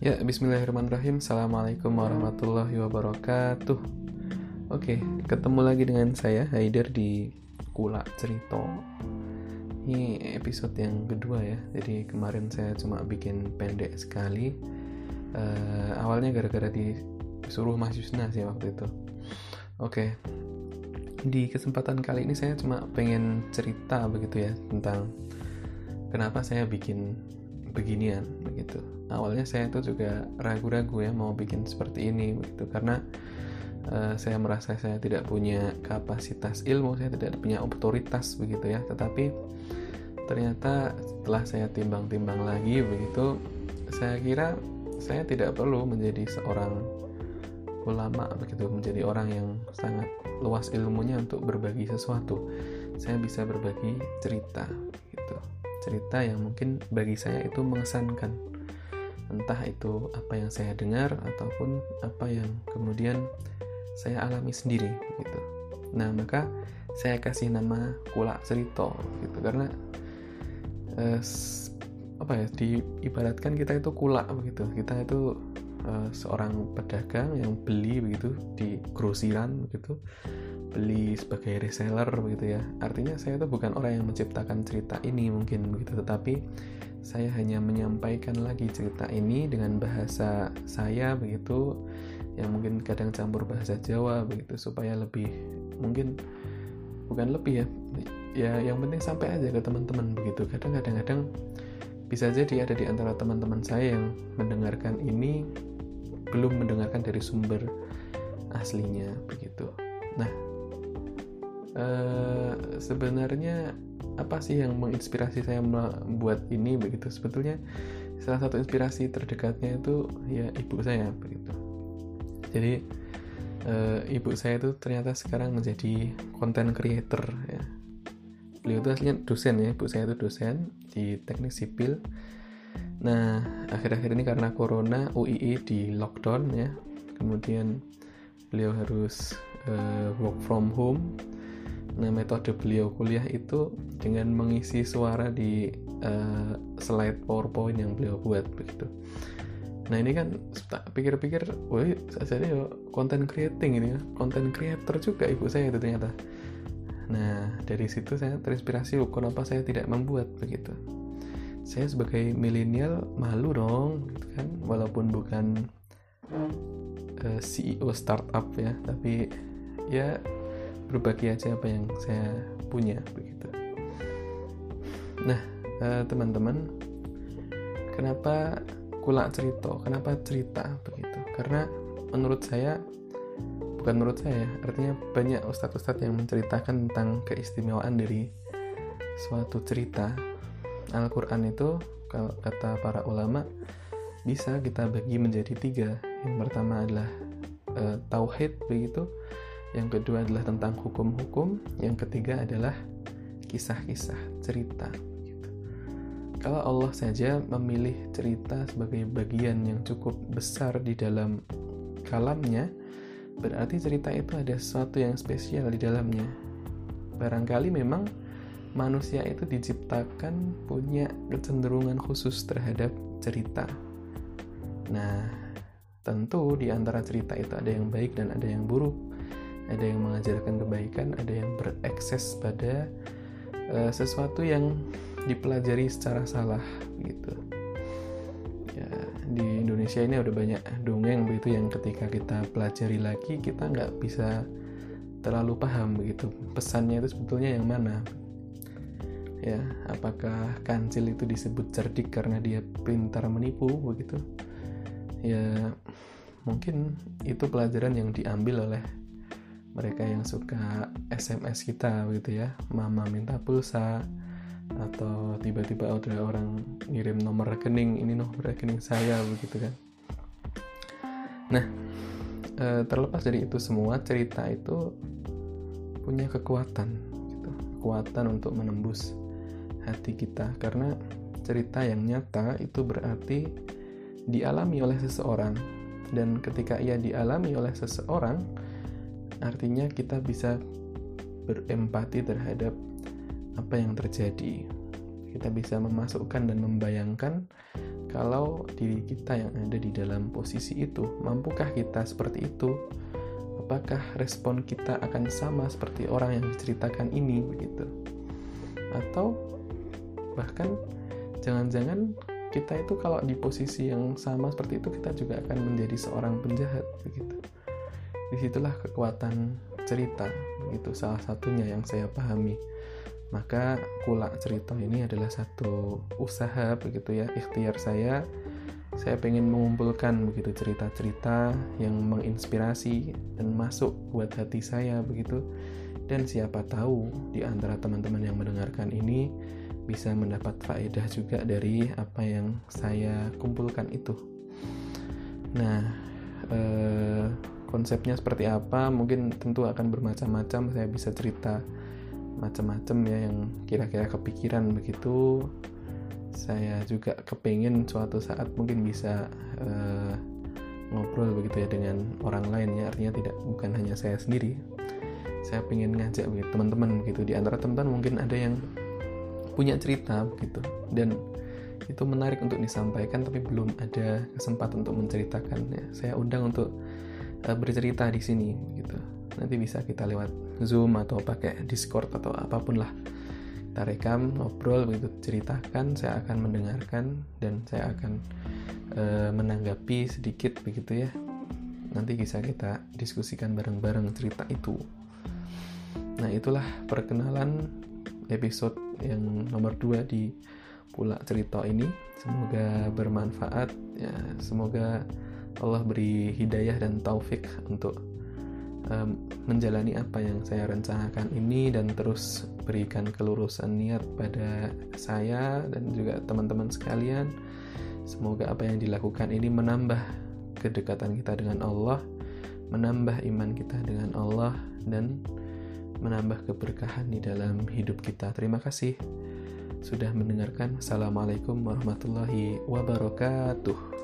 Ya, bismillahirrahmanirrahim. Assalamualaikum warahmatullahi wabarakatuh. Oke, ketemu lagi dengan saya Haider di Kula Cerito. Ini episode yang kedua ya. Jadi kemarin saya cuma bikin pendek sekali. Uh, awalnya gara-gara disuruh Mas Yusna sih waktu itu. Oke. Di kesempatan kali ini saya cuma pengen cerita begitu ya tentang kenapa saya bikin beginian begitu. Awalnya saya itu juga ragu-ragu ya mau bikin seperti ini begitu. Karena uh, saya merasa saya tidak punya kapasitas ilmu saya tidak punya otoritas begitu ya. Tetapi ternyata setelah saya timbang-timbang lagi begitu saya kira saya tidak perlu menjadi seorang ulama begitu. Menjadi orang yang sangat luas ilmunya untuk berbagi sesuatu. Saya bisa berbagi cerita cerita yang mungkin bagi saya itu mengesankan. Entah itu apa yang saya dengar ataupun apa yang kemudian saya alami sendiri gitu. Nah maka saya kasih nama kulak cerita gitu. Karena eh, apa ya diibaratkan kita itu kulak begitu. Kita itu eh, seorang pedagang yang beli begitu di grosiran begitu beli sebagai reseller begitu ya. Artinya saya itu bukan orang yang menciptakan cerita ini mungkin begitu tetapi saya hanya menyampaikan lagi cerita ini dengan bahasa saya begitu yang mungkin kadang campur bahasa Jawa begitu supaya lebih mungkin bukan lebih ya. Ya yang penting sampai aja ke teman-teman begitu. Kadang kadang bisa jadi ada di antara teman-teman saya yang mendengarkan ini belum mendengarkan dari sumber aslinya begitu. Nah uh, sebenarnya apa sih yang menginspirasi saya membuat ini begitu? Sebetulnya salah satu inspirasi terdekatnya itu ya ibu saya begitu. Jadi uh, ibu saya itu ternyata sekarang menjadi content creator ya. Beliau itu aslinya dosen ya. Ibu saya itu dosen di teknik sipil. Nah akhir-akhir ini karena corona UII di lockdown ya. Kemudian beliau harus uh, work from home Nah, metode beliau kuliah itu dengan mengisi suara di uh, slide PowerPoint yang beliau buat begitu. Nah, ini kan pikir-pikir, woi, saya yo content creating ini ya, content creator juga ibu saya itu ternyata. Nah, dari situ saya terinspirasi, oh, kenapa saya tidak membuat begitu. Saya sebagai milenial malu dong, gitu kan, walaupun bukan uh, eh, CEO startup ya, tapi ya berbagi aja apa yang saya punya begitu. Nah, eh, teman-teman, kenapa kulak cerita? Kenapa cerita begitu? Karena menurut saya bukan menurut saya, artinya banyak ustadz-ustadz yang menceritakan tentang keistimewaan dari suatu cerita. Al-Quran itu, kalau kata para ulama, bisa kita bagi menjadi tiga. Yang pertama adalah e, tauhid begitu, yang kedua adalah tentang hukum-hukum, yang ketiga adalah kisah-kisah cerita. Kalau Allah saja memilih cerita sebagai bagian yang cukup besar di dalam kalamnya, berarti cerita itu ada sesuatu yang spesial di dalamnya. Barangkali memang manusia itu diciptakan punya kecenderungan khusus terhadap cerita. Nah, tentu di antara cerita itu ada yang baik dan ada yang buruk ada yang mengajarkan kebaikan, ada yang berekses pada uh, sesuatu yang dipelajari secara salah gitu. Ya, di Indonesia ini ada banyak dongeng begitu yang ketika kita pelajari lagi kita nggak bisa terlalu paham begitu pesannya itu sebetulnya yang mana ya apakah kancil itu disebut cerdik karena dia pintar menipu begitu ya mungkin itu pelajaran yang diambil oleh mereka yang suka SMS kita gitu ya. Mama minta pulsa atau tiba-tiba ada orang ngirim nomor rekening ini nomor rekening saya begitu kan. Nah e, terlepas dari itu semua cerita itu punya kekuatan gitu. Kekuatan untuk menembus hati kita. Karena cerita yang nyata itu berarti dialami oleh seseorang. Dan ketika ia dialami oleh seseorang artinya kita bisa berempati terhadap apa yang terjadi. Kita bisa memasukkan dan membayangkan kalau diri kita yang ada di dalam posisi itu mampukah kita seperti itu? Apakah respon kita akan sama seperti orang yang diceritakan ini begitu? Atau bahkan jangan-jangan kita itu kalau di posisi yang sama seperti itu kita juga akan menjadi seorang penjahat begitu di situlah kekuatan cerita itu salah satunya yang saya pahami. Maka kulak cerita ini adalah satu usaha begitu ya ikhtiar saya. Saya pengen mengumpulkan begitu cerita-cerita yang menginspirasi dan masuk buat hati saya begitu. Dan siapa tahu di antara teman-teman yang mendengarkan ini bisa mendapat faedah juga dari apa yang saya kumpulkan itu. Nah eh, konsepnya seperti apa mungkin tentu akan bermacam-macam saya bisa cerita macam-macam ya yang kira-kira kepikiran begitu. Saya juga kepingin suatu saat mungkin bisa uh, ngobrol begitu ya dengan orang lain ya artinya tidak bukan hanya saya sendiri. Saya ingin ngajak begitu teman-teman begitu di antara teman-teman mungkin ada yang punya cerita begitu. Dan itu menarik untuk disampaikan tapi belum ada kesempatan untuk menceritakan ya saya undang untuk uh, bercerita di sini gitu. Nanti bisa kita lewat zoom atau pakai discord atau apa pun lah. Kita rekam ngobrol begitu ceritakan saya akan mendengarkan dan saya akan uh, menanggapi sedikit begitu ya. Nanti bisa kita diskusikan bareng-bareng cerita itu. Nah itulah perkenalan episode yang nomor 2 di pula cerita ini. Semoga bermanfaat ya semoga Allah beri hidayah dan taufik untuk um, menjalani apa yang saya rencanakan ini dan terus berikan kelurusan niat pada saya dan juga teman-teman sekalian. Semoga apa yang dilakukan ini menambah kedekatan kita dengan Allah, menambah iman kita dengan Allah dan menambah keberkahan di dalam hidup kita. Terima kasih sudah mendengarkan. Assalamualaikum warahmatullahi wabarakatuh.